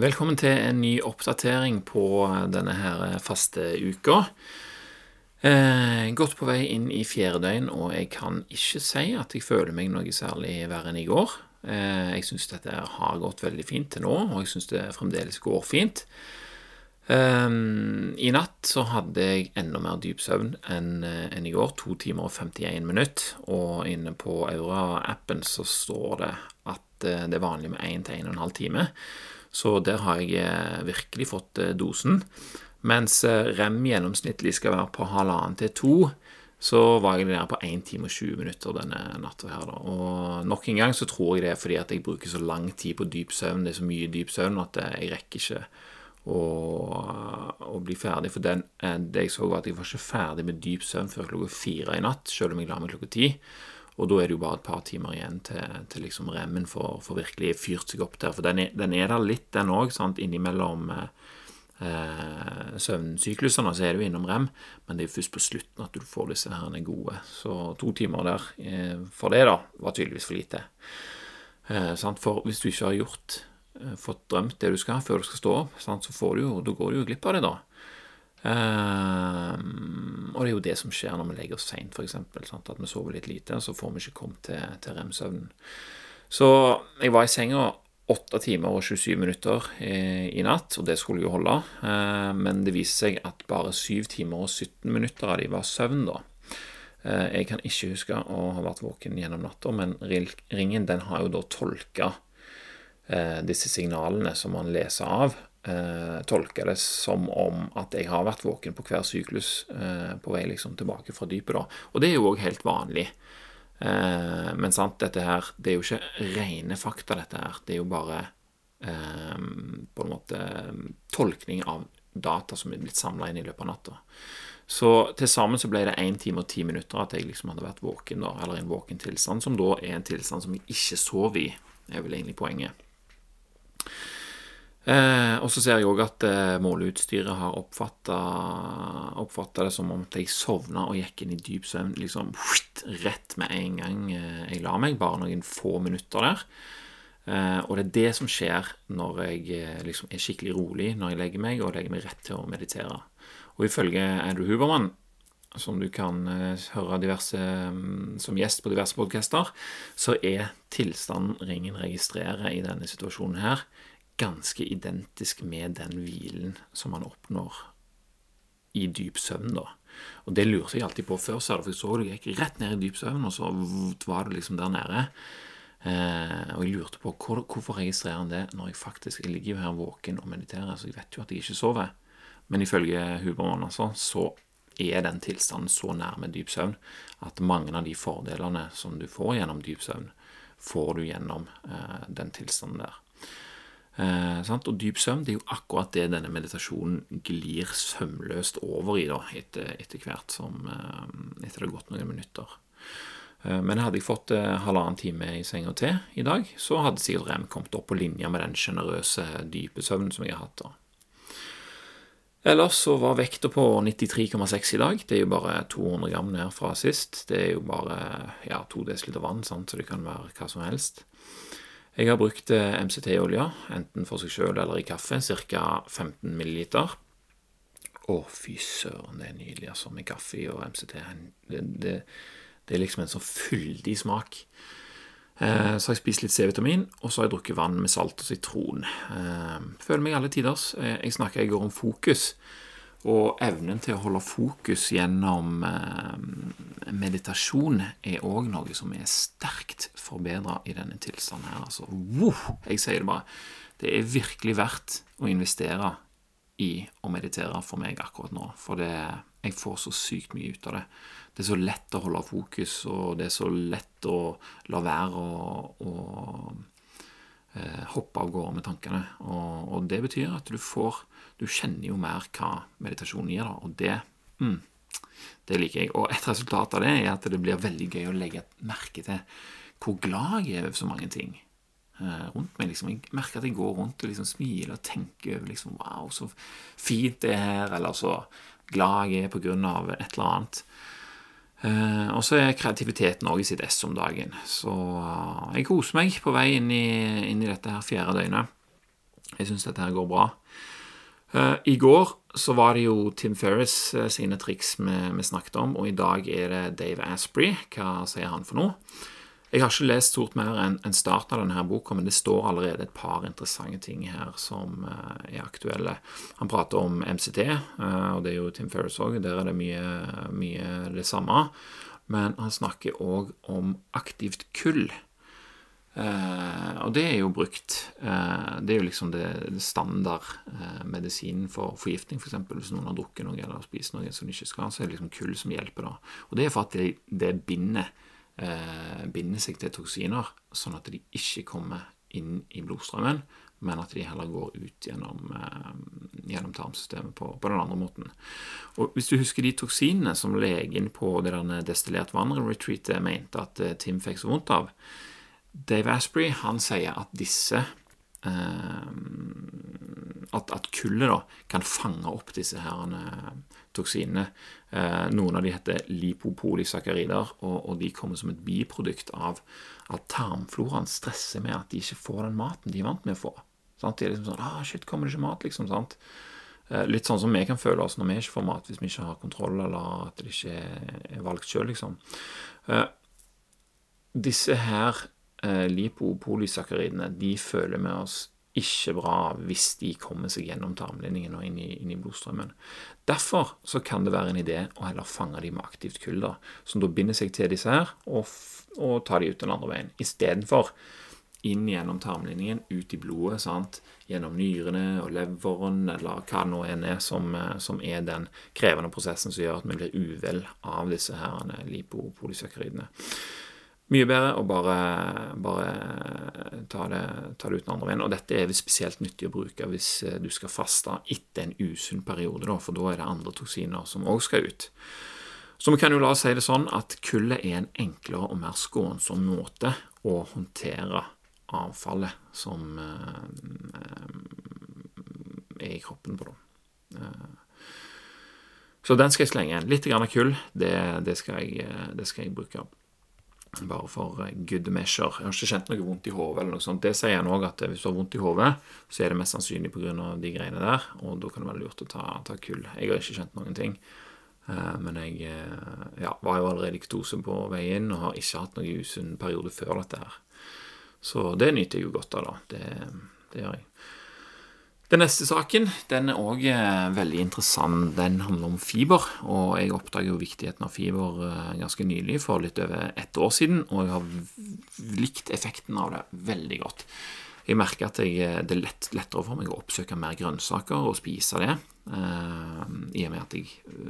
Velkommen til en ny oppdatering på denne her faste uka. Eh, godt på vei inn i fjerde døgn, og jeg kan ikke si at jeg føler meg noe særlig verre enn i går. Eh, jeg syns dette har gått veldig fint til nå, og jeg syns det fremdeles går fint. Eh, I natt så hadde jeg enda mer dyp søvn enn enn i går, to timer og 51 minutt, Og inne på Aura-appen så står det at eh, det er vanlig med 1 til 1 12 time. Så der har jeg eh, virkelig fått eh, dosen. Mens eh, rem gjennomsnittlig skal være på halvannen til to, så var jeg nede på 1 time og 20 minutter denne natta her, da. Og nok en gang så tror jeg det er fordi at jeg bruker så lang tid på dyp søvn, det er så mye dyp søvn, at jeg rekker ikke å, å bli ferdig. For den, det jeg så, var at jeg var ikke ferdig med dyp søvn før klokka fire i natt, selv om jeg la meg klokka ti. Og da er det jo bare et par timer igjen til, til liksom remmen får, får virkelig fyrt seg opp der. For den er, den er der litt, den òg, innimellom eh, eh, søvnsyklusene. Så er du innom rem, men det er først på slutten at du får disse her gode. Så to timer der eh, for det, da, var tydeligvis for lite. Eh, for hvis du ikke har gjort eh, fått drømt det du skal før du skal stå opp, sant, så får du jo, da går du jo glipp av det, da. Um, og det er jo det som skjer når vi legger oss seint, f.eks. At vi sover litt lite, så får vi ikke kommet til, til rem-søvnen. Så jeg var i senga 8 timer og 27 minutter i, i natt, og det skulle jo holde. Uh, men det viste seg at bare 7 timer og 17 minutter av de var søvn, da. Uh, jeg kan ikke huske å ha vært våken gjennom natta, men ringen den har jo da tolka uh, disse signalene som man leser av, eh, tolker det som om at jeg har vært våken på hver syklus eh, på vei liksom tilbake fra dypet. da. Og det er jo òg helt vanlig. Eh, men sant, dette her, det er jo ikke rene fakta, dette her. Det er jo bare eh, på en måte tolkning av data som er blitt samla inn i løpet av natta. Så til sammen så ble det 1 time og 10 minutter at jeg liksom hadde vært våken, da, eller en våken tilstand, som da er en tilstand som jeg ikke sov i, er vel egentlig poenget. Eh, og så ser jeg òg at eh, måleutstyret har oppfatta det som om jeg sovna og gikk inn i dyp søvn liksom rett med en gang eh, jeg la meg, bare noen få minutter der. Eh, og det er det som skjer når jeg eh, liksom er skikkelig rolig når jeg legger meg, og legger meg rett til å meditere. Og ifølge Andrew Huberman, som du kan eh, høre diverse, mm, som gjest på diverse podcaster, så er tilstanden ringen registrerer i denne situasjonen her ganske identisk med den hvilen som man oppnår i dyp søvn, da. Og det lurte jeg alltid på før, så jeg så det gikk rett ned i dyp søvn, og så var det liksom der nede. Eh, og jeg lurte på hvor, hvorfor registrerer han det når jeg faktisk jeg ligger jo her våken og mediterer, så jeg vet jo at jeg ikke sover. Men ifølge Hubermann altså, så er den tilstanden så nærme dyp søvn at mange av de fordelene som du får gjennom dyp søvn, får du gjennom eh, den tilstanden der. Eh, og dyp søvn det er jo akkurat det denne meditasjonen glir sømløst over i da, etter, etter hvert som eh, etter det har gått noen minutter. Eh, men hadde jeg fått eh, halvannen time i senga til i dag, så hadde sikkert rem kommet opp på linje med den sjenerøse, dype søvnen som jeg har hatt. da. Ellers så var vekta på 93,6 i dag. Det er jo bare 200 gram ned fra sist. Det er jo bare ja, 2 dl vann, sant? så det kan være hva som helst. Jeg har brukt eh, MCT-olje, enten for seg sjøl eller i kaffe, ca. 15 ml. Å, fy søren, det er nydelig, altså, med kaffe og MCT. Det, det, det er liksom en sånn fyldig smak. Eh, så har jeg spist litt C-vitamin, og så har jeg drukket vann med salt og sitron. Eh, føler meg alle tiders. Jeg snakka i går om fokus. Og evnen til å holde fokus gjennom eh, meditasjon er òg noe som er sterkt forbedra i denne tilstanden her. Altså, wow, jeg sier det bare. Det er virkelig verdt å investere i å meditere for meg akkurat nå. For det, jeg får så sykt mye ut av det. Det er så lett å holde fokus, og det er så lett å la være å, å hoppe av gårde med tankene. Og, og det betyr at du får du kjenner jo mer hva meditasjon gir, da, og det, mm, det liker jeg. Og et resultat av det er at det blir veldig gøy å legge merke til hvor glad jeg er over så mange ting eh, rundt meg. Liksom. Jeg merker at jeg går rundt og liksom smiler og tenker over liksom, Wow, så fint det er her. Eller så glad jeg er på grunn av et eller annet. Eh, og så er kreativiteten òg i sitt ess om dagen. Så uh, jeg koser meg på vei inn i, inn i dette her fjerde døgnet. Jeg syns dette her går bra. Uh, I går så var det jo Tim Ferris sine triks vi, vi, snakket om, og i dag er det Dave Asprey. Hva sier han for noe? Jeg har ikke lest stort mer enn en starten av denne boka, men det står allerede et par interessante ting her som uh, er aktuelle. Han prater om MCT, og det er jo Tim Ferris òg. Der er det mye, mye det samme. Men han snakker òg om aktivt kull. Uh, og det er jo brukt. Det er jo liksom det, det standard medisinen for forgiftning, f.eks. For hvis noen har drukket noe eller spist noe som de ikke skal, så er det liksom kull som hjelper. da. Og det er for at det, det binder, binder, seg til toksiner, sånn at de ikke kommer inn i blodstrømmen, men at de heller går ut gjennom, gjennom tarmsystemet på, på, den andre måten. Og Hvis du husker de toksinene som legen på det der destillert vann-retreatet mente at Tim fikk så vondt av, Dave Asprey han sier at disse eh, at, at kullet da kan fange opp disse her eh, toksinene. Eh, noen av de heter lipopolysakkarider, og, og, de kommer som et biprodukt av at tarmfloraen stresser med at de ikke får den maten de er vant med å få. Sant? De er liksom sånn ah, 'Shit, kommer det ikke mat?' liksom. sant? Eh, litt sånn som vi kan føle oss når vi ikke får mat, hvis vi ikke har kontroll, eller at det ikke er valgt sjøl, liksom. Eh, disse her eh, lipopolysakkaridene de føler med oss ikke bra hvis de kommer seg gjennom tarmlinjen og inn i, inn i, blodstrømmen. Derfor så kan det være en idé å heller fange de med aktivt kull, da, som da binder seg til disse her, og, og tar de ut den andre veien. Istedenfor inn gjennom tarmlinjen, ut i blodet, sant? gjennom nyrene og leveren, eller hva det nå enn er som, eh, som, er den krevende prosessen som gjør at vi blir uvel av disse her lipopolysakkaridene. Mye bedre å bare, bare ta, det, ta, det, ut den andre veien. Og dette er spesielt nyttig å bruke hvis eh, du skal faste etter en usunn periode, da, for da er det andre toksiner som òg skal ut. Så vi kan jo la oss si det sånn at kullet er en enklere og mer skånsom måte å håndtere avfallet som eh, er i kroppen på, da. Eh, så den skal jeg slenge. Litt grann kull, det, det, skal jeg, det skal jeg bruke. Bare for eh, good measure. Jeg har ikke kjent noe vondt i hodet eller noe sånt. Det sier han òg, at hvis du har vondt i hodet, så er det mest sannsynlig pga. de greiene der, og da kan det være lurt å ta, ta kull. Jeg har ikke kjent noen ting. Eh, men jeg eh, ja, var jo allerede i ketose på vei inn og har ikke hatt noen usunn periode før dette her. Så det nyter jeg jo godt av, da. Det, det gjør jeg. Den neste saken den er òg eh, veldig interessant. Den handler om fiber. og Jeg oppdaget jo viktigheten av fiber eh, ganske nylig, for litt over ett år siden. Og jeg har likt effekten av det veldig godt. Jeg merker at jeg, eh, det er lett, lettere for meg å oppsøke mer grønnsaker og spise det. I og med at jeg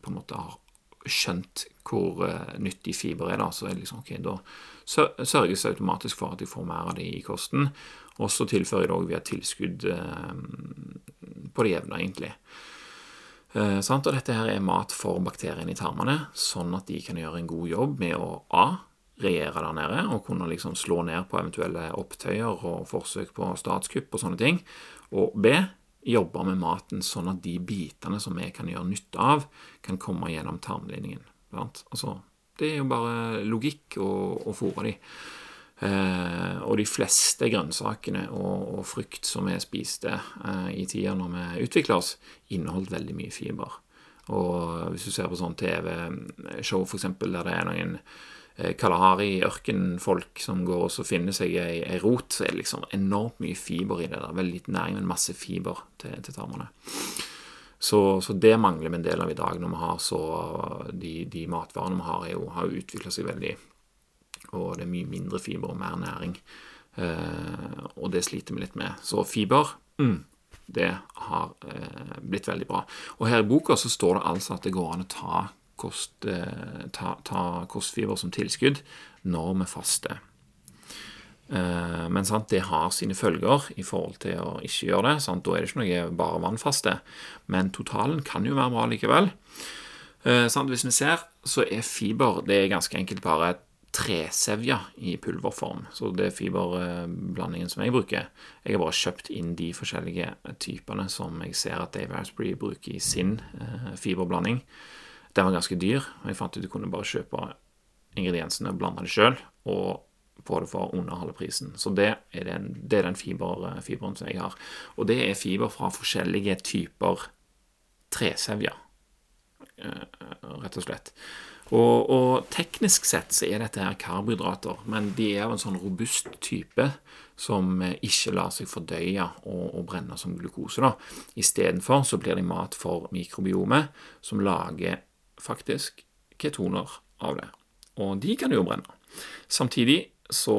på en måte har skjønt hvor nyttig fiber er, da, så er det liksom, ok, da sørges det automatisk for at jeg får mer av det i kosten. Og så tilfører òg via tilskudd eh, på det jevne, egentlig. Eh, og dette her er mat for bakteriene i tarmene, sånn at de kan gjøre en god jobb med å A. regjere der nede og kunne liksom slå ned på eventuelle opptøyer og forsøk på statskupp og sånne ting. Og B. jobbe med maten sånn at de bitene som vi kan gjøre nytte av, kan komme gjennom tarmlinjen. Altså, det er jo bare logikk å, å fòre de. Eh, og de fleste grønnsakene og, og frukt som vi spiste eh, i tida når vi utvikla oss, inneholdt veldig mye fiber. Og hvis du ser på sånn TV-show f.eks. der det er noen eh, Kalahari-ørkenfolk som går og finner seg ei, rot, så er det liksom enormt mye fiber i det der. Veldig liten næring, men masse fiber til, til tarmene. Så, så, det mangler vi en del av i dag, når vi har så De, de matvarene vi har, jo, har utvikla seg veldig og det er mye mindre fiber og mer næring. Eh, og det sliter vi litt med. Så fiber, mm, det har eh, blitt veldig bra. Og her i boka så står det altså at det går an å ta, kost, eh, ta, ta kostfiber som tilskudd når vi faster. Men sant, det har sine følger i forhold til å ikke gjøre det. Sant? Da er det ikke noe bare vannfaste. Men totalen kan jo være bra likevel. Eh, Hvis vi ser, så er fiber det er ganske enkelt bare et tresevja i pulverform. Så det er fiberblandingen som jeg bruker. Jeg har bare kjøpt inn de forskjellige typene som jeg ser at Dave Asprey bruker i sin eh, fiberblanding. Den var ganske dyr, og jeg fant ut du kunne bare kjøpe ingrediensene og blande det sjøl. Og få det for under halve prisen. Så det er den, det er den fiber, fiberen som jeg har. Og det er fiber fra forskjellige typer tresevje, rett og slett. Og, og, teknisk sett så er dette her karbohydrater, men de er av en sånn robust type som ikke lar seg fordøye og, og brenne som glukose. da. Istedenfor så blir de mat for mikrobiomet, som lager faktisk ketoner av det. Og de kan jo brenne. Samtidig så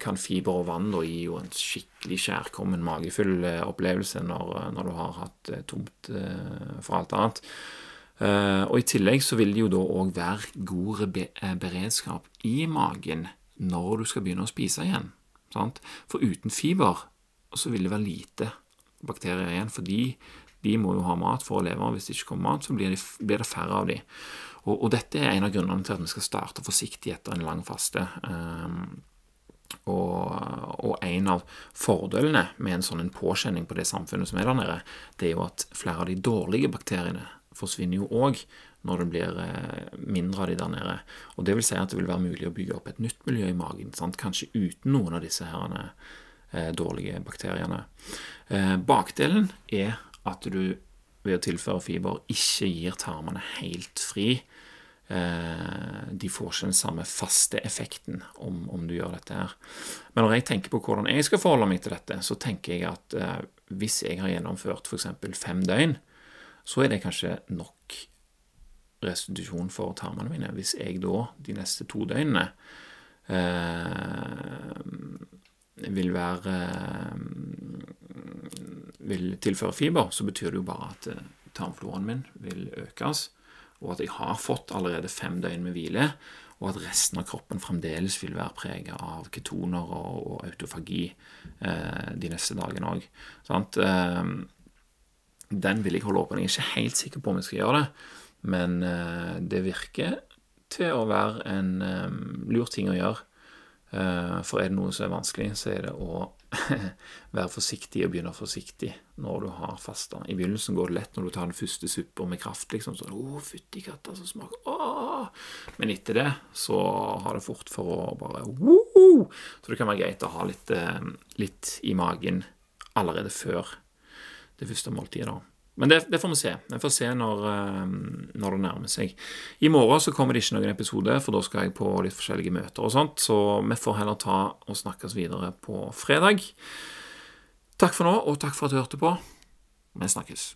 kan fiber og vann da gi jo en skikkelig kjærkommen, magefull eh, opplevelse når, når du har hatt eh, tomt eh, for alt annet. Uh, og I tillegg så vil det jo da òg være god eh, beredskap i magen når du skal begynne å spise igjen. Sant? For uten fiber så vil det være lite bakterier igjen, fordi de må jo ha mat for å leve. og Hvis det ikke kommer mat, så blir det, blir det færre av de. Og, og, dette er en av grunnene til at vi skal starte forsiktig etter en lang faste. Um, og, og, en av fordelene med en sånn en påkjenning på det samfunnet som er der nede, det er jo at flere av de dårlige bakteriene forsvinner jo òg når det blir eh, mindre av de der nede. Og Det vil si at det vil være mulig å bygge opp et nytt miljø i magen, sant? kanskje uten noen av disse her, eh, dårlige bakteriene. Eh, bakdelen er at du ved å tilføre fiber ikke gir tarmene helt fri. De får ikke den samme faste effekten om, om, du gjør dette her. Men når jeg tenker på hvordan jeg skal forholde meg til dette, så tenker jeg at hvis jeg har gjennomført f.eks. fem døgn, så er det kanskje nok restitusjon for tarmene mine. Hvis jeg da de neste to døgnene eh, vil være eh, vil tilføre fiber, så betyr det jo bare at eh, tarmfloraen min vil økes, og at jeg har fått allerede fem døgn med hvile, og at resten av kroppen fremdeles vil være preget av ketoner og, og autofagi eh, de neste dagene òg. Eh, den vil jeg holde åpen. Jeg er ikke helt sikker på om jeg skal gjøre det, men uh, det virker til å være en um, lur ting å gjøre. Uh, for er det noe som er vanskelig, så er det å være forsiktig og begynne forsiktig når du har fasta. I begynnelsen går det lett når du tar den første suppa med kraft. liksom sånn, å, fytti katta, så smaker Åh! Men etter det så har det fort for å bare Woo! Så det kan være greit å ha litt, litt i magen allerede før det første måltidet. da. Men det, det, får vi se. Vi får se når, eh, når, det nærmer seg. I morgen så kommer det ikke noen episode, for da skal jeg på litt forskjellige møter og sånt, så vi får heller ta og snakkes videre på fredag. Takk for nå, og takk for at du hørte på. Vi snakkes.